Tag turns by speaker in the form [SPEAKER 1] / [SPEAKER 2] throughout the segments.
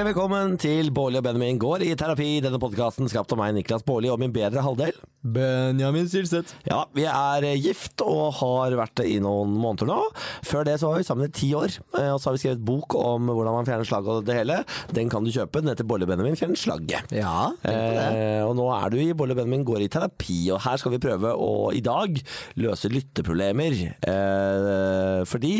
[SPEAKER 1] Hjertelig velkommen til Bårli og Benjamin går i terapi. Denne podkasten skapt av meg, Niklas Bårli, og min bedre halvdel.
[SPEAKER 2] Benjamin Silseth.
[SPEAKER 1] Ja, vi er gift og har vært det i noen måneder nå. Før det så var vi sammen i ti år. Eh, Og så har vi skrevet bok om hvordan man fjerner slagg og det hele. Den kan du kjøpe. Den heter Bolle-Benjamin fjerner slagget.
[SPEAKER 2] Ja.
[SPEAKER 1] Eh, og nå er du i Bolle-Benjamin går i terapi, og her skal vi prøve å i dag løse lytteproblemer. Eh, fordi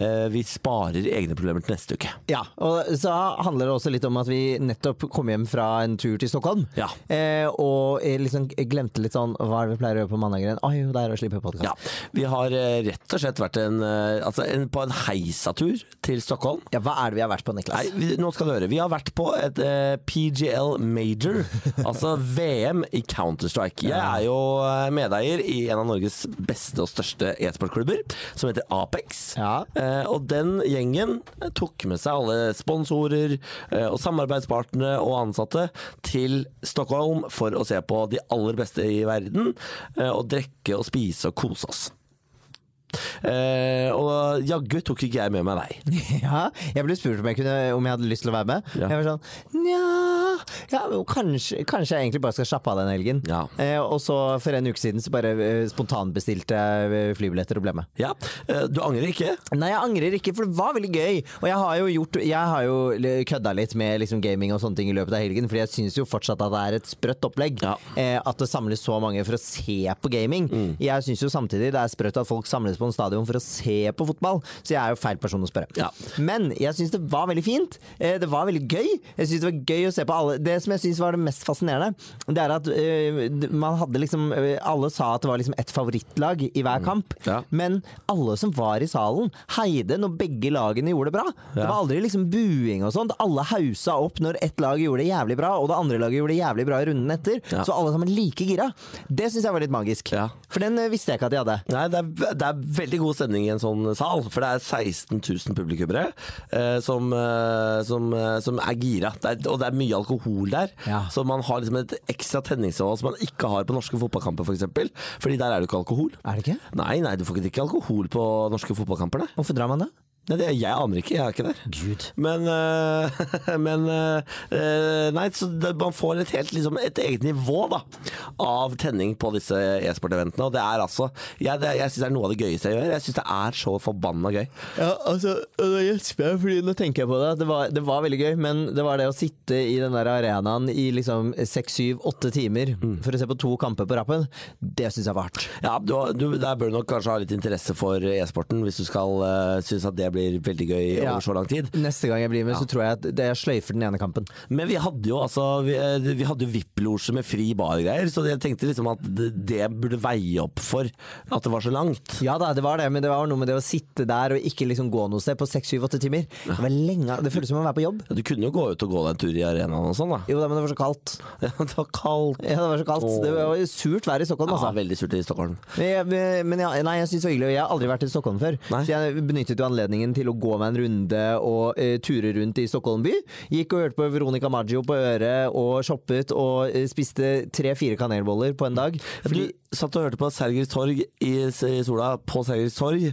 [SPEAKER 1] eh, vi sparer egne problemer til neste uke.
[SPEAKER 2] Ja, og så handler det også litt om at vi nettopp kom hjem fra en tur til Stockholm.
[SPEAKER 1] Ja.
[SPEAKER 2] Eh, og liksom glemte litt sånn Hva er det vi pleier å gjøre på mandager? Oi, jo, det er å slippe podkast.
[SPEAKER 1] Ja, Vi har eh, rett og slett vært en, eh, altså en, på en heisatur til Stockholm.
[SPEAKER 2] Ja, hva er det vi har vært på, Niklas?
[SPEAKER 1] Nei, vi, nå skal du høre. Vi har vært på et eh, PGL Major, altså VM i Counter-Strike. Jeg er jo eh, medeier i en av Norges beste og største e-sportklubber, som heter Apex.
[SPEAKER 2] Ja.
[SPEAKER 1] Eh, og den gjengen tok med seg alle sponsorer eh, og samarbeidspartnere og ansatte til Stockholm for å se på de aller beste i verden, eh, og drikke og spise og kose oss. Eh, og jaggu tok ikke jeg med meg deg.
[SPEAKER 2] Ja, jeg ble spurt om jeg, kunne, om jeg hadde lyst til å være med.
[SPEAKER 1] Ja.
[SPEAKER 2] Jeg var sånn Nja ja, kanskje, kanskje jeg egentlig bare skal slappe av den helgen.
[SPEAKER 1] Ja.
[SPEAKER 2] Eh, og så for en uke siden så bare eh, spontanbestilte jeg eh, flybilletter og ble med.
[SPEAKER 1] Ja, eh, Du angrer ikke?
[SPEAKER 2] Nei, jeg angrer ikke, for det var veldig gøy. Og jeg har jo gjort Jeg har jo kødda litt med liksom gaming og sånne ting i løpet av helgen, fordi jeg syns jo fortsatt at det er et sprøtt opplegg.
[SPEAKER 1] Ja.
[SPEAKER 2] Eh, at det samles så mange for å se på gaming.
[SPEAKER 1] Mm.
[SPEAKER 2] Jeg syns jo samtidig det er sprøtt at folk samles på en stadion for å se på fotball, så jeg er jo feil person å spørre.
[SPEAKER 1] Ja.
[SPEAKER 2] Men jeg syns det var veldig fint. Eh, det var veldig gøy. Jeg synes det var gøy å se på alle Det som jeg syns var det mest fascinerende, det er at eh, man hadde liksom eh, Alle sa at det var liksom et favorittlag i hver kamp,
[SPEAKER 1] Mm. Ja.
[SPEAKER 2] men alle som var i salen, heide når begge lagene gjorde det bra. Det var aldri liksom buing og sånt. Alle hausa opp når ett lag gjorde det jævlig bra, og det andre laget gjorde det jævlig bra i runden etter.
[SPEAKER 1] Ja.
[SPEAKER 2] Så alle sammen like gira. Det syns jeg var litt magisk.
[SPEAKER 1] Ja.
[SPEAKER 2] For den visste jeg ikke at de hadde.
[SPEAKER 1] Nei, det er, det er veldig god stemning i en sånn sal, for det er 16 000 publikummere eh, som, eh, som, eh, som er gira. Det er, og det er mye alkohol der,
[SPEAKER 2] Ja.
[SPEAKER 1] så man har liksom et ekstra tenningsnivå som man ikke har på norske fotballkamper, f.eks. For eksempel. Fordi der er det ikke alkohol.
[SPEAKER 2] Er det ikke?
[SPEAKER 1] Nei, nei, du får ikke drikke alkohol på norske fotballkamper.
[SPEAKER 2] Hvorfor drar man det?
[SPEAKER 1] Nei, det, jeg aner ikke, jeg er ikke der.
[SPEAKER 2] Gud.
[SPEAKER 1] Men, uh, men uh, Nei, så det, man får et helt liksom, et eget nivå da av tenning på disse e-sport-eventene. Og det er altså Jeg, det, jeg syns det er noe av det gøyeste jeg gjør. Jeg syns det er så forbanna gøy.
[SPEAKER 2] Ja, altså, det hjelper jeg, nå tenker jeg på det. Det var, det var veldig gøy, men det var det å sitte i den der arenaen i liksom seks, syv, åtte timer for å se på to kamper på rappen, det syns jeg var hardt.
[SPEAKER 1] Ja, du, du, Der bør du nok kanskje ha litt interesse for e-sporten, hvis du skal uh, synes at det blir veldig gøy
[SPEAKER 2] Ja.
[SPEAKER 1] over så lang tid.
[SPEAKER 2] Neste gang jeg blir med, så tror jeg at det jeg sløyfer den ene kampen.
[SPEAKER 1] Men vi hadde jo altså Vi, eh, vi hadde jo VIP-losje med fri bar-greier, så jeg tenkte liksom at det, burde veie opp for at det var så langt.
[SPEAKER 2] Ja da, det var det, men det var noe med det å sitte der og ikke liksom gå noe sted på seks, syv, åtte timer. Det var lenge, det føltes som å være på jobb.
[SPEAKER 1] Du kunne jo gå ut og gå deg en tur i arenaen og sånn, da.
[SPEAKER 2] Jo da, men det var så kaldt.
[SPEAKER 1] Ja, det var kaldt.
[SPEAKER 2] Ja, det var så kaldt.
[SPEAKER 1] Åh.
[SPEAKER 2] Det var surt vær i Stockholm,
[SPEAKER 1] Ja,
[SPEAKER 2] altså.
[SPEAKER 1] veldig surt i Stockholm.
[SPEAKER 2] Men, jeg, men ja, nei, jeg syns det var hyggelig, jeg har aldri vært i Stockholm før.
[SPEAKER 1] Nei.
[SPEAKER 2] Så jeg benyttet jo anledningen til å gå meg en runde og uh, ture rundt i Stockholm by. Gikk og hørte på Veronica Maggio på øret og shoppet og uh, spiste tre-fire kanelboller på en dag. Fordi
[SPEAKER 1] Du satt og hørte på Sergels torg i, i sola på Sergels torg,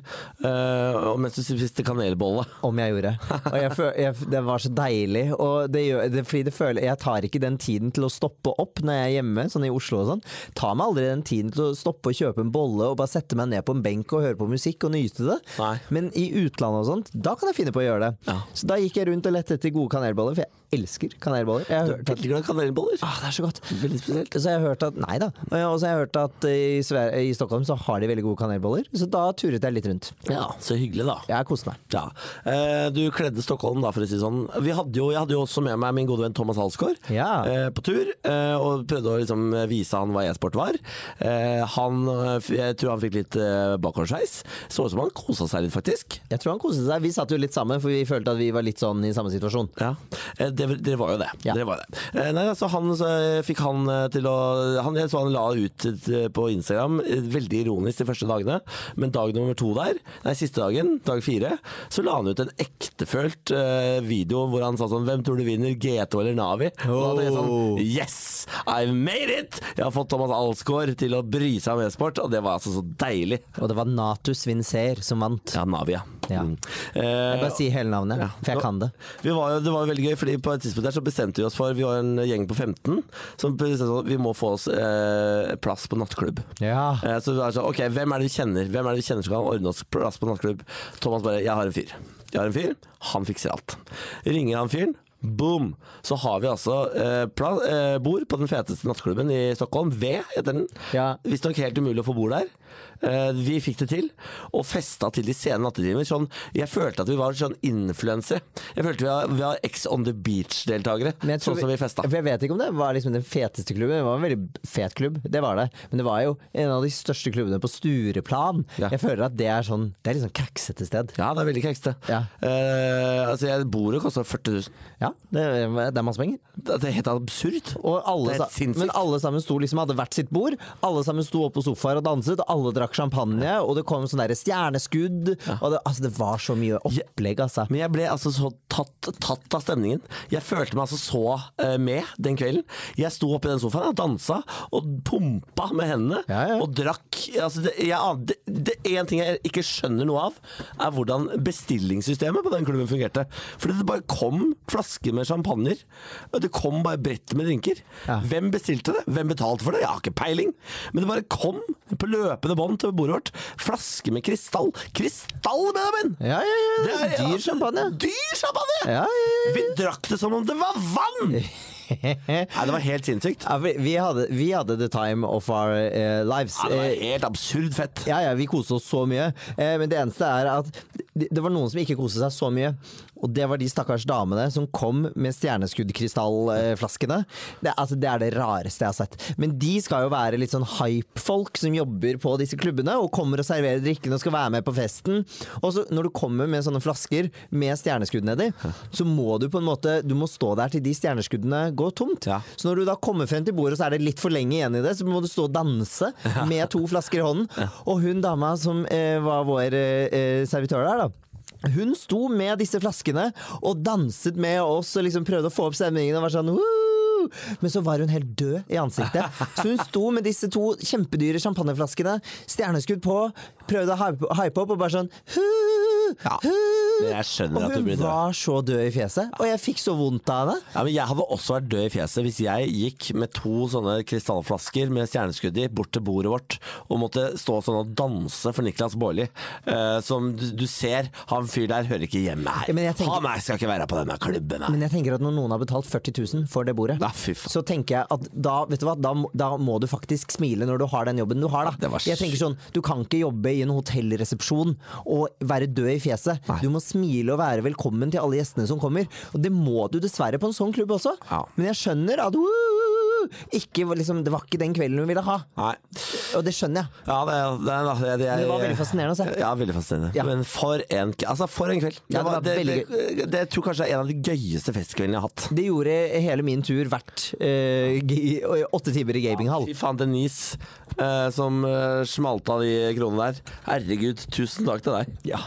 [SPEAKER 1] uh, mens du spiste kanelbolle.
[SPEAKER 2] om jeg gjorde. Og jeg, føl- jeg, det var så deilig. Og det gjør, det, fordi det føler, jeg tar ikke den tiden til å stoppe opp når jeg er hjemme, sånn i Oslo og sånn. Tar meg aldri den tiden til å stoppe og kjøpe en bolle og bare sette meg ned på en benk og høre på musikk og nyte det.
[SPEAKER 1] Nei.
[SPEAKER 2] Men i utlandet og sånt, da kan jeg finne på å gjøre det.
[SPEAKER 1] Ja.
[SPEAKER 2] Så da gikk jeg rundt og lette etter gode kanelboller, for jeg elsker kanelboller. Jeg har
[SPEAKER 1] Du er veldig glad i kanelboller.
[SPEAKER 2] Ah, det er så godt.
[SPEAKER 1] Veldig spesielt.
[SPEAKER 2] Så jeg har hørt at Nei da. Og så har jeg hørt at i, Sver i Stockholm så har de veldig gode kanelboller, så da turet jeg litt rundt.
[SPEAKER 1] Ja, så hyggelig, da.
[SPEAKER 2] Jeg koste meg.
[SPEAKER 1] Ja. Eh, du kledde Stockholm, da, for å si det sånn. Vi hadde jo, jeg hadde jo også med meg min gode venn Thomas Halsgaard
[SPEAKER 2] Ja.
[SPEAKER 1] eh, på tur, eh, og prøvde å liksom vise han hva e-sport var. Eh, han, eh, jeg tror han fikk litt eh, bakoversveis. Så ut som han kosa seg litt, faktisk.
[SPEAKER 2] Jeg tror han koste seg. Vi satt jo litt sammen, for vi følte at vi var litt sånn i samme situasjon.
[SPEAKER 1] Ja, eh, det, Dere var jo det.
[SPEAKER 2] Ja.
[SPEAKER 1] Dere var det. Eh, Nei, altså han så fikk han eh, til å han, Jeg så han la ut eh, på Instagram, eh, veldig ironisk de første dagene, men dag nummer to der, nei siste dagen, dag fire, så la han ut en ektefølt eh, video hvor han sa sånn Hvem tror du vinner, GT eller Navi? Og da tenkte jeg
[SPEAKER 2] Oh.
[SPEAKER 1] sånn Yes! I've made it! Jeg har fått Thomas Alsgaard til å bry seg om e-sport, og det var altså så deilig.
[SPEAKER 2] Og det var Natus Vincer som vant.
[SPEAKER 1] Ja, Navi, ja. Mm.
[SPEAKER 2] Jeg
[SPEAKER 1] Eh,
[SPEAKER 2] bare si hele navnet, for jeg kan det.
[SPEAKER 1] vi var, det var veldig gøy, fordi på et tidspunkt der så bestemte vi oss for Vi var en gjeng på 15 som bestemte oss vi må få oss eh, plass på nattklubb.
[SPEAKER 2] Ja.
[SPEAKER 1] Eh, så vi var sånn, ok, hvem er det vi kjenner Hvem er det vi kjenner som kan ordne oss plass på nattklubb? Thomas bare 'jeg har en fyr'. Jeg har en fyr, han fikser alt. Ringer han fyren, boom! Så har vi altså eh, plan, eh, bord på den feteste nattklubben i Stockholm. V heter den.
[SPEAKER 2] Ja.
[SPEAKER 1] Visstnok helt umulig å få bord der. Eh, vi fikk det til, og festa til de sene nattetimer. Sånn, jeg følte at vi var sånn influensere. Jeg følte vi var, vi var Ex on the Beach-deltakere, sånn som vi festa.
[SPEAKER 2] Jeg vet ikke om det var liksom den feteste klubben. Det var en veldig fet klubb, det var det. Men det var jo en av de største klubbene på Stureplan.
[SPEAKER 1] Ja.
[SPEAKER 2] Jeg føler at det er sånn Det er litt sånn kaksete sted.
[SPEAKER 1] Ja, det er veldig krekste.
[SPEAKER 2] Ja.
[SPEAKER 1] Uh, altså, bordet kosta 40 000.
[SPEAKER 2] Ja, det, det er masse penger.
[SPEAKER 1] Det er helt absurd.
[SPEAKER 2] Og alle,
[SPEAKER 1] Det er
[SPEAKER 2] men alle sammen sto liksom hadde hvert sitt bord. Alle sammen sto oppe på sofaer og danset, og alle drakk champagne. Og det kom sånn der stjerneskudd. Og det, altså, det var så mye opplegg, altså.
[SPEAKER 1] Men jeg ble altså så tatt, tatt av stemningen. Jeg følte meg altså så uh, med den kvelden. Jeg sto oppe i den sofaen og dansa og pumpa med hendene
[SPEAKER 2] Ja, ja.
[SPEAKER 1] og drakk. Altså, det, jeg, det, det en ting jeg ikke skjønner noe av, er hvordan bestillingssystemet på den klubben fungerte. Fordi det bare kom flasker med champagner. Det kom bare brett med drinker.
[SPEAKER 2] Ja.
[SPEAKER 1] Hvem bestilte det? Hvem betalte for det? Jeg har ikke peiling. Men det bare kom på løpende bånd til bordet vårt. Flaske med krystall. Krystall, Benjamin!
[SPEAKER 2] Ja, ja, ja.
[SPEAKER 1] Det er-
[SPEAKER 2] Dyr champagne.
[SPEAKER 1] Dyr champagne!
[SPEAKER 2] Ja, ja, ja.
[SPEAKER 1] Vi drakk det som om det var vann! Nei, det var helt sinnssykt.
[SPEAKER 2] Ja, vi, vi, hadde, vi hadde the time of our uh, lives.
[SPEAKER 1] Ja, det var
[SPEAKER 2] Eh,
[SPEAKER 1] helt absurd fett.
[SPEAKER 2] Ja, ja, vi koste oss så mye. Uh, men det eneste er at det, det var noen som ikke koste seg så mye. Og det var de stakkars damene som kom med stjerneskuddkrystallflaskene. Det, altså, det er det rareste jeg har sett. Men de skal jo være litt sånn hype-folk som jobber på disse klubbene og kommer og serverer drikkene og skal være med på festen. Og så når du kommer med sånne flasker med stjerneskudd nedi, så må du på en måte Du må stå der til de stjerneskuddene går tomt.
[SPEAKER 1] Ja.
[SPEAKER 2] Så når du da kommer frem til bordet, så er det litt for lenge igjen i det, så må du stå og danse med to flasker i hånden. Og hun dama som eh, var vår eh, servitør der, da. Hun sto med disse flaskene og danset med oss og liksom prøvde å få opp stemningen. Og var sånn «Woo!» Men så var hun helt død i ansiktet. Så hun sto med disse to kjempedyre champagneflaskene, stjerneskudd på, prøvde å hype, opp og bare sånn «Hu!
[SPEAKER 1] Ja,
[SPEAKER 2] Hu!»
[SPEAKER 1] Men jeg skjønner
[SPEAKER 2] Og
[SPEAKER 1] at du
[SPEAKER 2] hun
[SPEAKER 1] blir død.
[SPEAKER 2] var så død i fjeset, og jeg fikk så vondt av henne.
[SPEAKER 1] Ja, men jeg hadde også vært død i fjeset hvis jeg gikk med to sånne krystallflasker med stjerneskudd i bort til bordet vårt og måtte stå sånn og danse for Niklas Baarli. uh, som du, du ser, han fyr der hører ikke hjemme her.
[SPEAKER 2] Ja, tenker-
[SPEAKER 1] Han her skal ikke være på denne klubben her.
[SPEAKER 2] Men jeg tenker at når noen har betalt 40 000 for det bordet,
[SPEAKER 1] Ja,
[SPEAKER 2] så tenker jeg at da, vet du hva, da, da må du faktisk smile når du har den jobben du har. Da. Jeg tenker sånn, Du kan ikke jobbe i en hotellresepsjon og være død i fjeset.
[SPEAKER 1] Nei.
[SPEAKER 2] Du må smile og være velkommen til alle gjestene som kommer. Og det må du dessverre på en sånn klubb også.
[SPEAKER 1] Ja.
[SPEAKER 2] Men jeg skjønner at ikke, liksom, det var ikke den kvelden hun ville ha.
[SPEAKER 1] Nei.
[SPEAKER 2] Og det skjønner jeg.
[SPEAKER 1] Ja, det, det, det, det,
[SPEAKER 2] Men det var veldig fascinerende å se.
[SPEAKER 1] Ja, veldig fascinerende.
[SPEAKER 2] Ja.
[SPEAKER 1] Men for en, altså for en kveld.
[SPEAKER 2] Ja, det var
[SPEAKER 1] det,
[SPEAKER 2] veldig
[SPEAKER 1] det, tror jeg kanskje er en av de gøyeste festkveldene jeg har hatt.
[SPEAKER 2] Det gjorde hele min tur verdt eh, åtte timer i gaminghall.
[SPEAKER 1] Fy faen, Denise eh, som uh, smalt av de kronene der. Herregud, tusen takk til deg.
[SPEAKER 2] Ja.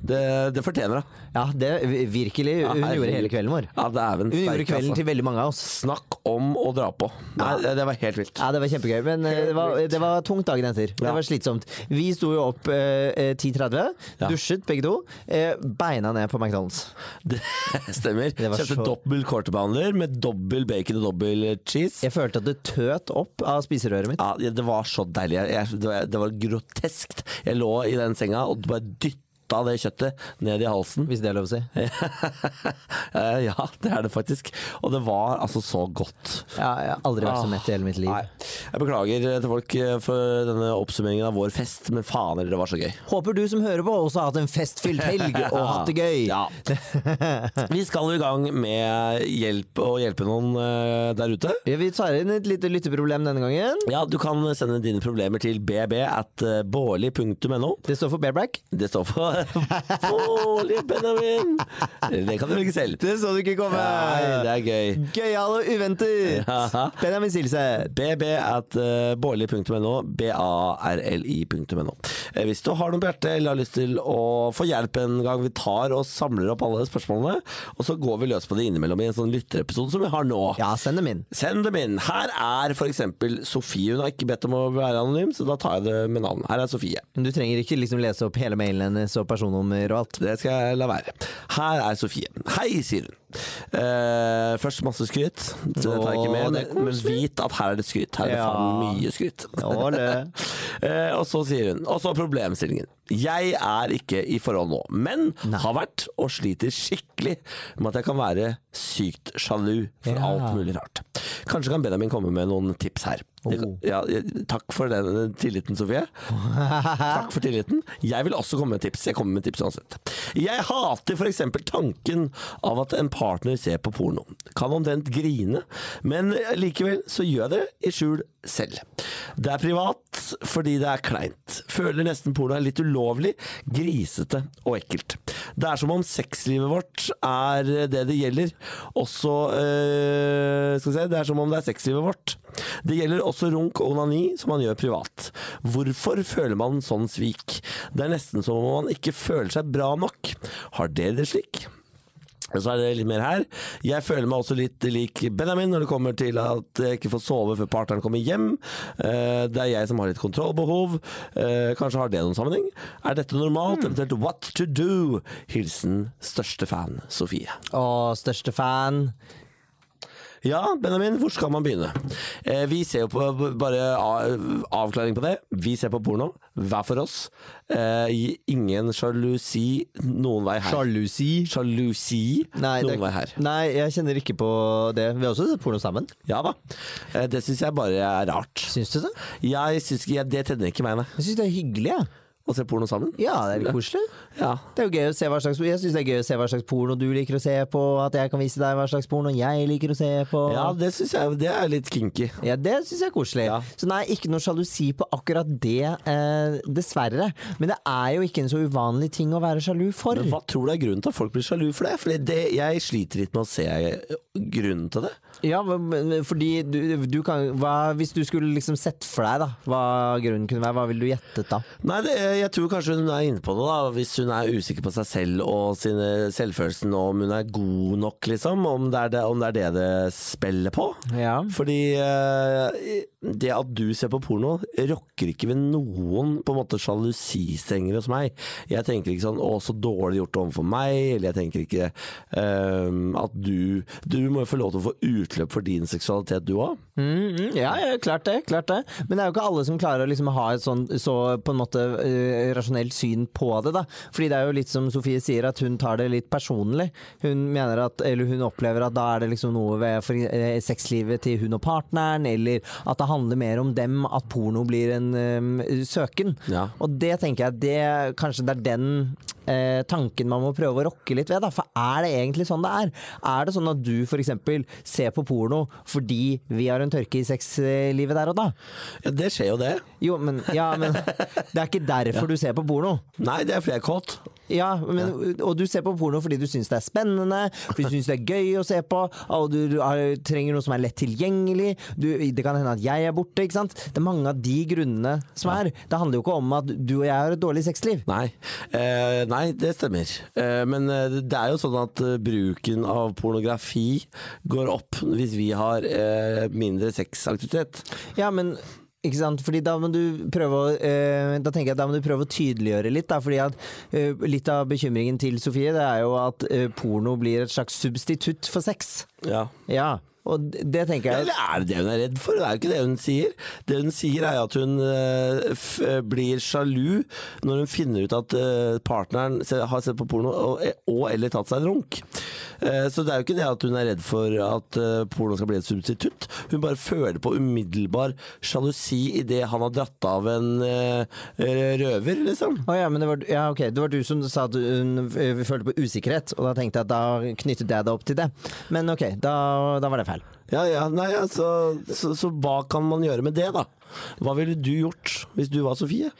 [SPEAKER 1] Det, det fortjener hun.
[SPEAKER 2] Ja, det virkelig.
[SPEAKER 1] Ja,
[SPEAKER 2] Hun gjorde hele kvelden vår.
[SPEAKER 1] Ja, dæven
[SPEAKER 2] Hun gjorde kvelden
[SPEAKER 1] altså.
[SPEAKER 2] til veldig mange av oss.
[SPEAKER 1] Snakk om å dra på. Nei, det, det var helt vilt.
[SPEAKER 2] Ja, det var kjempegøy, men eh, det var, det var tungt dagen etter. Det var slitsomt. Vi sto jo opp eh, eh, 10.30,
[SPEAKER 1] Ja.
[SPEAKER 2] dusjet begge to, eh, beina ned på McDonald's.
[SPEAKER 1] Det stemmer.
[SPEAKER 2] Det
[SPEAKER 1] Kjøpte
[SPEAKER 2] så-
[SPEAKER 1] dobbel quarterbander med dobbel bacon og dobbel cheese.
[SPEAKER 2] Jeg følte at det tøt opp av spiserøret mitt.
[SPEAKER 1] Ja, det var så deilig. Jeg, det, var, det var groteskt. Jeg lå i den senga og bare dytta det kjøttet ned i halsen.
[SPEAKER 2] Hvis det er lov å si.
[SPEAKER 1] Eh, ja, det er det faktisk. Og det var altså så godt.
[SPEAKER 2] Ja, jeg har aldri vært så
[SPEAKER 1] Ah,
[SPEAKER 2] mett i hele mitt liv.
[SPEAKER 1] Nei. Jeg beklager til folk eh, for denne oppsummeringen av vår fest, men faen det var så gøy.
[SPEAKER 2] Håper du som hører på også har hatt en festfylt helg og hatt det gøy.
[SPEAKER 1] Ja. Vi skal jo i gang med hjelp å hjelpe noen eh, der ute.
[SPEAKER 2] Ja, Vi tar inn et lite lytteproblem denne gangen.
[SPEAKER 1] Ja, Du kan sende dine problemer til bb at eh, bårli.no.
[SPEAKER 2] Det står for bareback.
[SPEAKER 1] Det står for Bårli Benjamin. Det kan du velge selv.
[SPEAKER 2] Det så du ikke komme.
[SPEAKER 1] Nei, det er gøy.
[SPEAKER 2] Gøyal og uventet.
[SPEAKER 1] Ja.
[SPEAKER 2] Benjamin Silse.
[SPEAKER 1] bb at uh, bårli.no. B-a-r-l-i.no. Eh, Hvis du har noe på hjertet eller har lyst til å få hjelp en gang, vi tar og samler opp alle spørsmålene, og så går vi løs på det innimellom i en sånn lytterepisode som vi har nå.
[SPEAKER 2] Ja, send dem inn.
[SPEAKER 1] Send dem inn. Her er f.eks. Sofie. Hun har ikke bedt om å være anonym, så da tar jeg det med navn. Her er Sofie.
[SPEAKER 2] Men Du trenger ikke liksom lese opp hele mailen hennes og personnummer og alt.
[SPEAKER 1] Det skal jeg la være. Her er Sofie. Hei, sier hun. Eh, først masse skryt, det tar jeg ikke med.
[SPEAKER 2] er
[SPEAKER 1] Men vit at her er det skryt. Her er det
[SPEAKER 2] Ja.
[SPEAKER 1] faen mye skryt. Eh, og så sier hun Og så problemstillingen. Jeg er ikke i forhold nå, men har vært og sliter skikkelig med at jeg kan være sykt sjalu for
[SPEAKER 2] Ja.
[SPEAKER 1] alt mulig rart. Kanskje kan Benjamin komme med noen tips her.
[SPEAKER 2] Oh.
[SPEAKER 1] Ja, takk for den tilliten, Sofie. Takk for tilliten. Jeg vil også komme med tips. Jeg kommer med tips uansett. Jeg hater f.eks. tanken av at en partner ser på porno. Kan omtrent grine, men likevel så gjør jeg det i skjul selv. Det er privat fordi det er kleint. Føler nesten porno er litt ulovlig, grisete og ekkelt. Det er som om sexlivet vårt er det det gjelder. Også øh, Skal vi si, det er som om det er sexlivet vårt. Det gjelder også runk og onani, som man gjør privat. Hvorfor føler man sånn svik? Det er nesten som om man ikke føler seg bra nok. Har dere det slik? Så er det litt mer her. Jeg føler meg også litt lik Benjamin når det kommer til at jeg ikke får sove før partneren kommer hjem. Eh, Det er jeg som har litt kontrollbehov. Eh, Kanskje har det noen sammenheng? Er dette normalt? Eventuelt what to do? Hilsen største fan Sofie.
[SPEAKER 2] Å, største fan.
[SPEAKER 1] Ja, Benjamin, hvor skal man begynne? Eh, vi ser jo på bare avklaring på det. Vi ser på porno, hver for oss. Eh, ingen sjalusi noen vei her.
[SPEAKER 2] Sjalusi.
[SPEAKER 1] Sjalusi
[SPEAKER 2] Nei, det-
[SPEAKER 1] noen vei her.
[SPEAKER 2] Nei, jeg kjenner ikke på det. Vi har også sett porno sammen.
[SPEAKER 1] Ja da. Eh, det syns jeg bare er rart.
[SPEAKER 2] Syns du det?
[SPEAKER 1] Jeg synes ikke, Det tenner ikke meg, nei.
[SPEAKER 2] Jeg syns det er hyggelig, jeg.
[SPEAKER 1] Å se porno sammen.
[SPEAKER 2] Ja, det er litt koselig.
[SPEAKER 1] Ja.
[SPEAKER 2] Det er jo gøy å se hva slags Jeg synes det er gøy å se hva slags porno du liker å se på, at jeg kan vise deg hva slags porno jeg liker å se på.
[SPEAKER 1] ja, det syns jeg det er litt kinky.
[SPEAKER 2] Ja, det syns jeg er koselig.
[SPEAKER 1] Ja.
[SPEAKER 2] Så nei, ikke noe sjalusi på akkurat det, eh, dessverre. Men det er jo ikke en så uvanlig ting å være sjalu for.
[SPEAKER 1] Men hva tror du er grunnen til at folk blir sjalu for det? Fordi det, jeg sliter litt med å se grunnen til det.
[SPEAKER 2] Ja, fordi du, du kan hva, Hvis du skulle liksom sett for deg da hva grunnen kunne være, hva ville du gjettet da?
[SPEAKER 1] Nei, det, jeg tror kanskje hun er inne på det, da. Hvis hun er usikker på seg selv og sine selvfølelsen, og om hun er god nok, liksom. Om det er det om det, er det, det spiller på.
[SPEAKER 2] Ja.
[SPEAKER 1] Fordi eh, det at du ser på porno, rokker ikke ved noen på en måte sjalusistrenger hos meg. Jeg tenker ikke sånn 'å, så dårlig gjort overfor meg', eller jeg tenker ikke um, at du Du må jo få lov til å få utløp for din seksualitet, du òg.
[SPEAKER 2] Mm, mm, ja, ja, klart det, klart det. Men det er jo ikke alle som klarer å liksom ha et sånn så på en måte uh, rasjonelt syn på det. da. Fordi det er jo litt som Sofie sier, at hun tar det litt personlig. Hun mener at, eller hun opplever at da er det liksom noe ved for, uh, sexlivet til hun og partneren, eller at det handler mer om dem, at porno blir en um, søken.
[SPEAKER 1] Ja.
[SPEAKER 2] Og det tenker jeg, det, kanskje det er den eh, tanken man må prøve å rokke litt ved. Da. For er det egentlig sånn det er? Er det sånn at du f.eks. ser på porno fordi vi har en tørke i sexlivet der og da?
[SPEAKER 1] Ja, det skjer jo det.
[SPEAKER 2] Jo, men, ja, men det er ikke derfor du ser på porno.
[SPEAKER 1] Nei, det er fordi jeg er kåt.
[SPEAKER 2] Ja, men, Og du ser på porno fordi du syns det er spennende, fordi du syns det er gøy å se på, og du, du har, trenger noe som er lett tilgjengelig. Du, det kan hende at jeg er borte, ikke sant. Det er mange av de grunnene som er. Det handler jo ikke om at du og jeg har et dårlig sexliv.
[SPEAKER 1] Nei, eh, nei det stemmer. Eh, men eh, det er jo sånn at eh, bruken av pornografi går opp hvis vi har mindre sexaktivitet.
[SPEAKER 2] Ja, men ikke sant? Fordi da må du prøve å eh, Da tenker jeg at da må du prøve å tydeliggjøre litt. Da, fordi at eh, Litt av bekymringen til Sofie det er jo at eh, porno blir et slags substitutt for sex.
[SPEAKER 1] Ja.
[SPEAKER 2] Ja, og det tenker jeg
[SPEAKER 1] Eller er det det hun er redd for? Det er jo ikke det hun sier. Det hun sier er at hun eh, eh, blir sjalu når hun finner ut at eh, partneren har sett på porno og, og eller tatt seg en runk. Eh, Så det er jo ikke det at hun er redd for at eh, porno skal bli et substitutt. Hun bare føler på umiddelbar sjalusi idet han har dratt av en eh, røver, liksom.
[SPEAKER 2] Å ja, men det var, ja, okay. det var du som sa at hun eh, følte på usikkerhet, og da tenkte jeg at da knyttet jeg det opp til det. Men ok, da, da var det feil.
[SPEAKER 1] Ja, ja, nei, altså, så, så hva kan man gjøre med det, da? Hva ville du gjort hvis du var Sofie?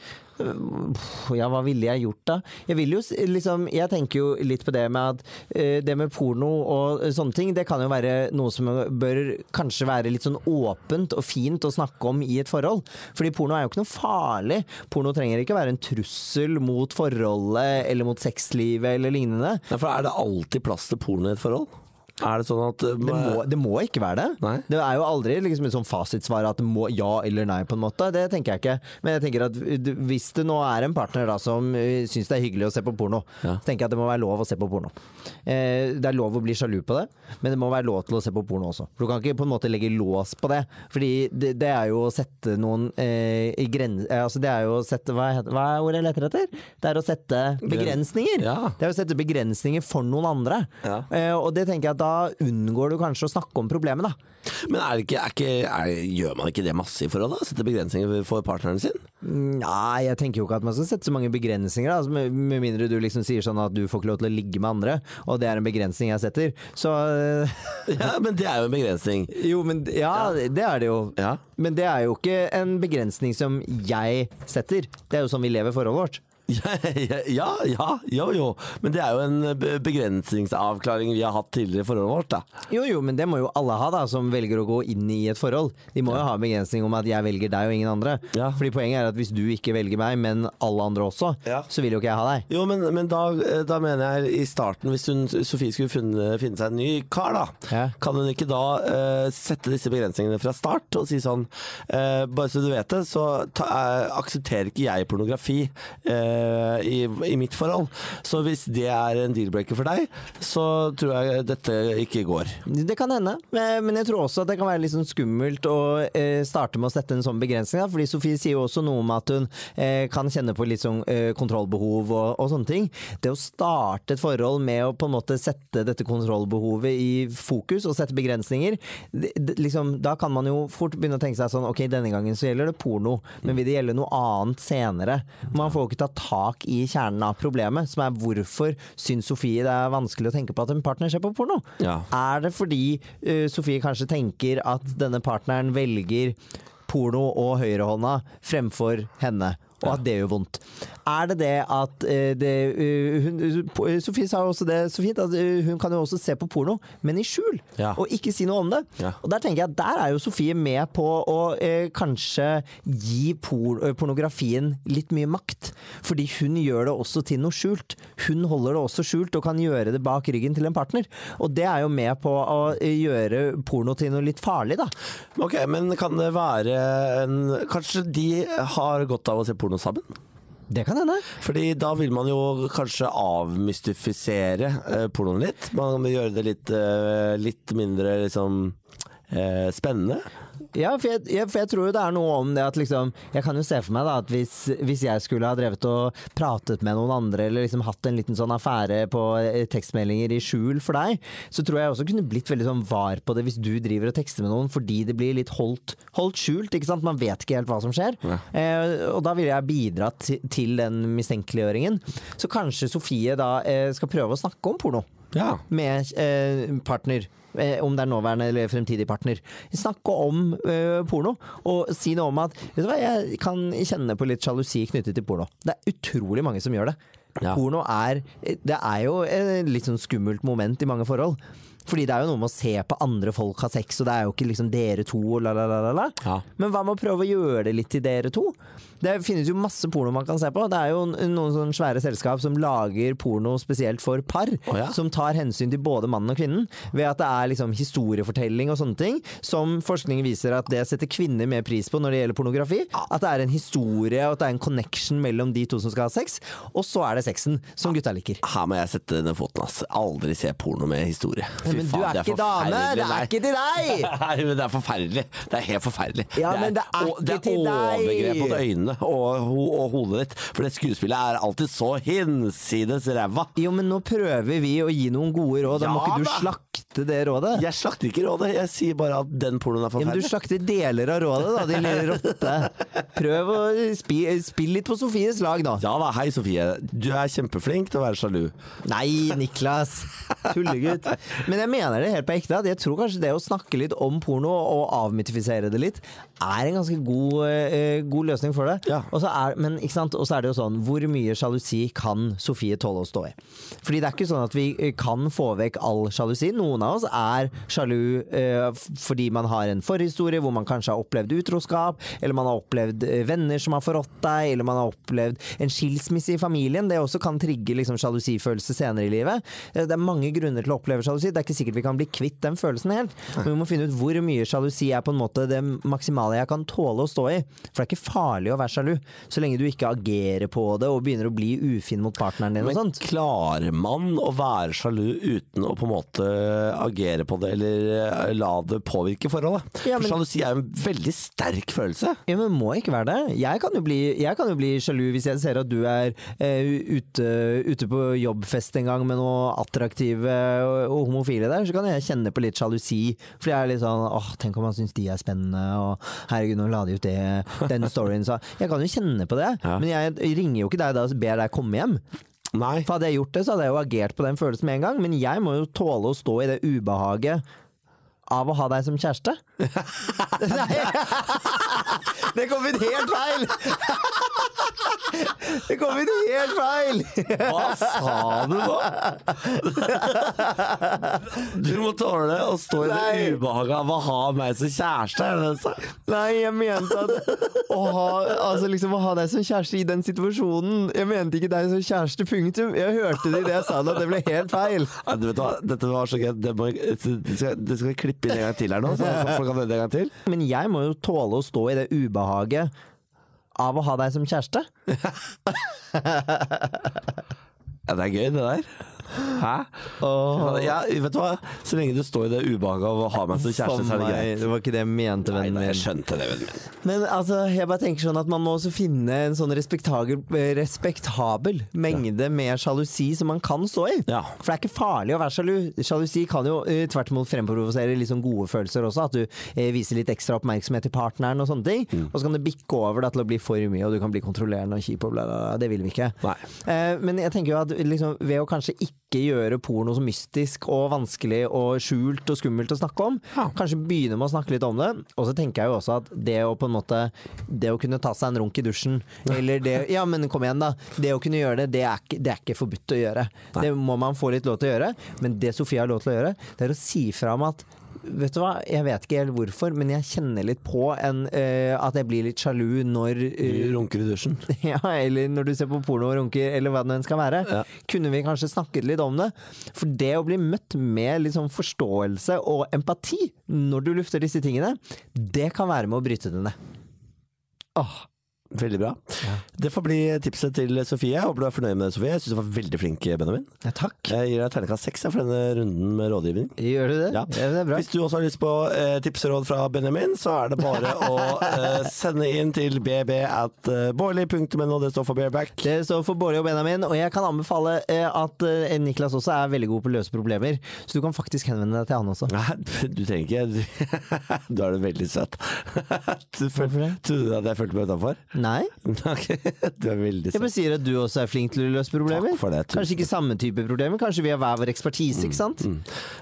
[SPEAKER 2] Ja, hva ville jeg gjort da? Jeg vil jo liksom Jeg tenker jo litt på det med at eh, det med porno og sånne ting, det kan jo være noe som bør kanskje være litt sånn åpent og fint å snakke om i et forhold. Fordi porno er jo ikke noe farlig. Porno trenger ikke være en trussel mot forholdet eller mot sexlivet eller lignende.
[SPEAKER 1] Derfor for er det alltid plass til porno i et forhold? Er det sånn at
[SPEAKER 2] Det må, det må ikke være det.
[SPEAKER 1] Nei.
[SPEAKER 2] Det er jo aldri liksom et sånn fasitsvar at det må ja eller nei, på en måte. Det tenker jeg ikke. Men jeg tenker at hvis det nå er en partner da som uh, syns det er hyggelig å se på porno,
[SPEAKER 1] Ja.
[SPEAKER 2] så tenker jeg at det må være lov å se på porno. Eh, det er lov å bli sjalu på det, men det må være lov til å se på porno også. For du kan ikke på en måte legge lås på det. Fordi det, det er jo å sette noen eh, i grense... eh, Altså det er jo å sette Hva, heter, hva er ordet jeg leter etter? Det er å sette begrensninger.
[SPEAKER 1] Ja.
[SPEAKER 2] Det er å sette begrensninger for noen andre.
[SPEAKER 1] Ja.
[SPEAKER 2] Eh, og det tenker jeg at da unngår du kanskje å snakke om problemet, da.
[SPEAKER 1] Men er det ikke, er ikke, er, gjør man ikke det masse i forhold? da? Sette begrensninger for partneren sin?
[SPEAKER 2] Nei, jeg tenker jo ikke at man skal sette så mange begrensninger. da. Altså, med, med mindre du liksom sier sånn at du får ikke lov til å ligge med andre, og det er en begrensning jeg setter. Så
[SPEAKER 1] Ja, men det er jo en begrensning.
[SPEAKER 2] Jo, men ja, det er det jo.
[SPEAKER 1] Ja.
[SPEAKER 2] Men det er jo ikke en begrensning som jeg setter. Det er jo sånn vi lever forholdet vårt.
[SPEAKER 1] Ja, ja, ja, jo jo. Men det er jo en begrensningsavklaring vi har hatt tidligere i forholdet vårt, da.
[SPEAKER 2] Jo jo, men det må jo alle ha da, som velger å gå inn i et forhold. De må jo ha en begrensning om at jeg velger deg og ingen andre.
[SPEAKER 1] Ja.
[SPEAKER 2] Fordi poenget er at hvis du ikke velger meg, men alle andre også,
[SPEAKER 1] Ja.
[SPEAKER 2] så vil jo ikke jeg ha deg.
[SPEAKER 1] Jo, men, men da, da mener jeg i starten, hvis hun, Sofie skulle funne, finne seg en ny kar, da,
[SPEAKER 2] Ja.
[SPEAKER 1] kan hun ikke da uh, sette disse begrensningene fra start og si sånn uh, Bare så du vet det, så ta, uh, aksepterer ikke jeg pornografi eh, i, i mitt forhold. Så hvis det er en deal-breaker for deg, så tror jeg dette ikke går.
[SPEAKER 2] Det kan hende, eh, men jeg tror også at det kan være litt sånn skummelt å eh, starte med å sette en sånn begrensning. Fordi Sofie sier jo også noe om at hun eh, kan kjenne på litt sånn eh, kontrollbehov og, og sånne ting. Det å starte et forhold med å på en måte sette dette kontrollbehovet i fokus og sette begrensninger, liksom, da kan man jo fort begynne å tenke seg sånn ok, denne gangen så gjelder det porno, men vil det gjelde noe annet senere? Man får jo ikke ta tak i kjernen av problemet, som er hvorfor syns Sofie det er vanskelig å tenke på at en partner ser på porno?
[SPEAKER 1] Ja.
[SPEAKER 2] Er det fordi uh, Sofie kanskje tenker at denne partneren velger porno og høyrehånda fremfor henne? Og at det gjør vondt. Er det det at eh, det, eh, hun, Sofie sa jo også det så fint, at eh, hun kan jo også se på porno, men i skjul.
[SPEAKER 1] Ja.
[SPEAKER 2] Og ikke si noe om det.
[SPEAKER 1] Ja.
[SPEAKER 2] Og der tenker jeg at der er jo Sofie med på å eh, kanskje gi por eh, pornografien litt mye makt. Fordi hun gjør det også til noe skjult. Hun holder det også skjult og kan gjøre det bak ryggen til en partner. Og det er jo med på å eh, gjøre porno til noe litt farlig, da.
[SPEAKER 1] Ok, men kan det være en Kanskje de har godt av å se porno sammen?
[SPEAKER 2] Det kan hende.
[SPEAKER 1] Fordi da vil man jo kanskje avmystifisere eh, pornoen litt. Man vil gjøre det litt, eh, litt mindre liksom eh, spennende.
[SPEAKER 2] Ja, for jeg, jeg, for jeg tror jo det er noe om det at liksom Jeg kan jo se for meg da at hvis, hvis jeg skulle ha drevet og pratet med noen andre, eller liksom hatt en liten sånn affære på eh, tekstmeldinger i skjul for deg, så tror jeg også kunne blitt veldig sånn var på det hvis du driver og tekster med noen fordi det blir litt holdt, holdt skjult, ikke sant. Man vet ikke helt hva som skjer. Eh, og da ville jeg bidratt til den mistenkeliggjøringen. Så kanskje Sofie da eh, skal prøve å snakke om porno
[SPEAKER 1] Ja.
[SPEAKER 2] med eh, partner. Eh, om det er nåværende eller fremtidig partner. Snakke om uh, porno, og si noe om at Vet du hva, jeg kan kjenne på litt sjalusi knyttet til porno. Det er utrolig mange som gjør det.
[SPEAKER 1] Ja.
[SPEAKER 2] Porno er Det er jo et litt sånn skummelt moment i mange forhold. Fordi det er jo noe med å se på andre folk ha sex, og det er jo ikke liksom dere to la, la, la, la.
[SPEAKER 1] Ja.
[SPEAKER 2] Men hva med å prøve å gjøre det litt til dere to? Det finnes jo masse porno man kan se på. Det er jo noen sånne svære selskap som lager porno spesielt for par.
[SPEAKER 1] Oh, ja.
[SPEAKER 2] Som tar hensyn til både mannen og kvinnen. Ved at det er liksom historiefortelling og sånne ting. Som forskning viser at det setter kvinner mer pris på når det gjelder pornografi. At det er en historie og at det er en connection mellom de to som skal ha sex. Og så er det sexen, som gutta liker.
[SPEAKER 1] Her må jeg sette ned foten, ass. Aldri se porno med historie.
[SPEAKER 2] Men du er ikke dame! Det er ikke til deg!
[SPEAKER 1] Nei, men det er forferdelig. Det er helt forferdelig.
[SPEAKER 2] Ja, men det er
[SPEAKER 1] det
[SPEAKER 2] ikke til deg.
[SPEAKER 1] overgrep mot øynene og, og hodet ditt. For det skuespillet er alltid så hinsides ræva.
[SPEAKER 2] Jo, men nå prøver vi å gi noen gode råd. Da må ikke du slakte det rådet.
[SPEAKER 1] Jeg slakter ikke rådet, jeg sier bare at den pornoen er
[SPEAKER 2] Ja, men du slakter deler av rådet, da, din lille rotte. Prøv å spi, spille litt på Sofies lag, da.
[SPEAKER 1] Ja da, hei Sofie. Du er kjempeflink til å være sjalu.
[SPEAKER 2] Nei, Niklas. Tullegutt. Men jeg mener det helt på ekte. Jeg tror kanskje det å snakke litt om porno og avmytifisere det litt, er en ganske god, eh, god løsning for det.
[SPEAKER 1] Ja.
[SPEAKER 2] Og så er, men ikke sant? Er det jo sånn, hvor mye sjalusi kan Sofie tåle å stå i? Fordi det er ikke sånn at vi eh, kan få vekk all sjalusi. Noen av oss er sjalu eh, fordi man har en forhistorie hvor man kanskje har opplevd utroskap, eller man har opplevd eh, venner som har forrådt deg, eller man har opplevd en skilsmisse i familien. Det også kan trigge liksom sjalusifølelse senere i livet. Eh, Det er mange grunner til å oppleve sjalusi. Det er ikke sikkert vi kan bli kvitt den følelsen helt. Men vi må finne ut hvor mye sjalusi er på en måte det maksimale jeg kan tåle å stå i. For det er ikke farlig å være sjalu, så lenge du ikke agerer på det og begynner å bli ufin mot partneren din og
[SPEAKER 1] Men
[SPEAKER 2] sånt.
[SPEAKER 1] klarer man å være sjalu uten å på en måte agere på det, eller eh, la det påvirke forholdet?
[SPEAKER 2] Ja, men-
[SPEAKER 1] For sjalusi er jo en veldig sterk følelse.
[SPEAKER 2] Ja, men må ikke være det. Jeg kan jo bli, jeg kan jo bli sjalu hvis jeg ser at du er eh, ute, ute på jobbfest en gang med noen attraktive og, og homofile der, så kan jeg kjenne på litt sjalusi. For jeg er litt sånn åh, tenk om han syns de er spennende, og herregud, nå la de ut det, den storyen. Så jeg kan jo kjenne på det,
[SPEAKER 1] Ja.
[SPEAKER 2] men jeg ringer jo ikke deg da og ber deg komme hjem.
[SPEAKER 1] Nei.
[SPEAKER 2] For hadde jeg gjort det, så hadde jeg jo agert på den følelsen med en gang. Men jeg må jo tåle å stå i det ubehaget av å ha deg som kjæreste. Nei! Det kom ut helt feil! Det kom ut helt feil!
[SPEAKER 1] Hva sa du nå? Du må tåle å stå i det ubehaget av å ha meg som kjæreste?
[SPEAKER 2] Nei, jeg mente at å ha, altså liksom å ha deg som kjæreste i den situasjonen Jeg mente ikke deg som kjæreste, punktum. Jeg hørte det i det jeg sa og det ble helt feil.
[SPEAKER 1] Ja, du vet hva, Dette var så gøy. Det, skal, det skal vi klippe inn en gang til her nå, så folk kan høre det en gang til.
[SPEAKER 2] Men jeg må jo tåle å stå i det ubehaget av å ha deg som kjæreste.
[SPEAKER 1] Ja, det er gøy, det der. Hæ? Ja, vet du hva? Så lenge du står i det ubehaget av å ha meg som kjæreste, så er det greit.
[SPEAKER 2] Det var ikke det jeg mente, vennen
[SPEAKER 1] min. jeg skjønte det, vennen min.
[SPEAKER 2] Men altså, jeg bare tenker sånn at man må også finne en sånn respektabel, respektabel mengde med sjalusi som man kan stå i.
[SPEAKER 1] Ja.
[SPEAKER 2] For det er ikke farlig å være sjalu. Sjalusi kan jo uh, tvert imot fremprovosere litt sånn gode følelser også. At du uh, viser litt ekstra oppmerksomhet til partneren og sånne ting.
[SPEAKER 1] Mm.
[SPEAKER 2] Og så kan det bikke over da, til å bli for mye, og du kan bli kontrollerende og kjip og bla, bla, bla. Det vil vi ikke. Eh, men jeg tenker jo at liksom, ved å kanskje ikke gjøre porno så mystisk og vanskelig og skjult og skummelt å snakke om,
[SPEAKER 1] Ja.
[SPEAKER 2] kanskje begynne med å snakke litt om det. Og så tenker jeg jo også at det å på en måte Det å kunne ta seg en runk i dusjen, eller det Ja, men kom igjen, da. Det å kunne gjøre det, det er ikke, det er ikke forbudt å gjøre. Det må man få litt lov til å gjøre. Men det Sofie har lov til å gjøre, det er å si fra om at Vet du hva, jeg vet ikke helt hvorfor, men jeg kjenner litt på en, uh, at jeg blir litt sjalu når uh,
[SPEAKER 1] Du runker i dusjen.
[SPEAKER 2] ja, eller når du ser på porno og runker, eller hva det nå enn skal være.
[SPEAKER 1] Ja.
[SPEAKER 2] Kunne vi kanskje snakket litt om det? For det å bli møtt med sånn forståelse og empati når du lufter disse tingene, det kan være med å bryte det ned. Åh,
[SPEAKER 1] Veldig bra. Det får bli tipset til Sofie. Jeg håper du er fornøyd med det, Sofie. Jeg syns du var veldig flink, Benjamin.
[SPEAKER 2] ja, takk.
[SPEAKER 1] Jeg gir deg terningkast seks for denne runden med rådgivning.
[SPEAKER 2] Gjør du det?
[SPEAKER 1] Ja.
[SPEAKER 2] det er bra.
[SPEAKER 1] Hvis du også har lyst på eh, tips og råd fra Benjamin, så er det bare å eh, sende inn til bb at bårli.no. Det står for bareback.
[SPEAKER 2] Det står for Bårli og Benjamin, og jeg kan anbefale eh, at eh, Niklas også er veldig god på å løse problemer, så du kan faktisk henvende deg til han også.
[SPEAKER 1] Nei, du trenger ikke Du, du er det veldig søt. Du føl-
[SPEAKER 2] Hvorfor det?
[SPEAKER 1] Trodde du at jeg følte meg utafor?
[SPEAKER 2] Nei,
[SPEAKER 1] Du er veldig
[SPEAKER 2] jeg bare sier at du også er flink til å løse problemer.
[SPEAKER 1] Takk for det.
[SPEAKER 2] Kanskje ikke samme type problemer, kanskje vi har hver vår ekspertise, ikke sant?
[SPEAKER 1] Mm.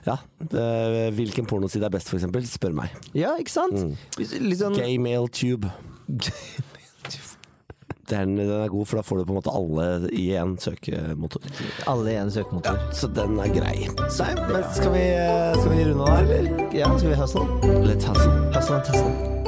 [SPEAKER 1] Ja. eh, hvilken pornoside er best, for eksempel? Spør meg.
[SPEAKER 2] Ja, ikke sant?
[SPEAKER 1] Mm.
[SPEAKER 2] Sånn
[SPEAKER 1] Gaymailtube. Den, den er god, for da får du på en måte alle i én søkemotor.
[SPEAKER 2] alle i en søkemotor.
[SPEAKER 1] Ja, Så den er grei. Så, men skal vi, skal vi runde av eller?
[SPEAKER 2] Ja, skal vi hustle?
[SPEAKER 1] Let's hustle.
[SPEAKER 2] Hustle and tussle.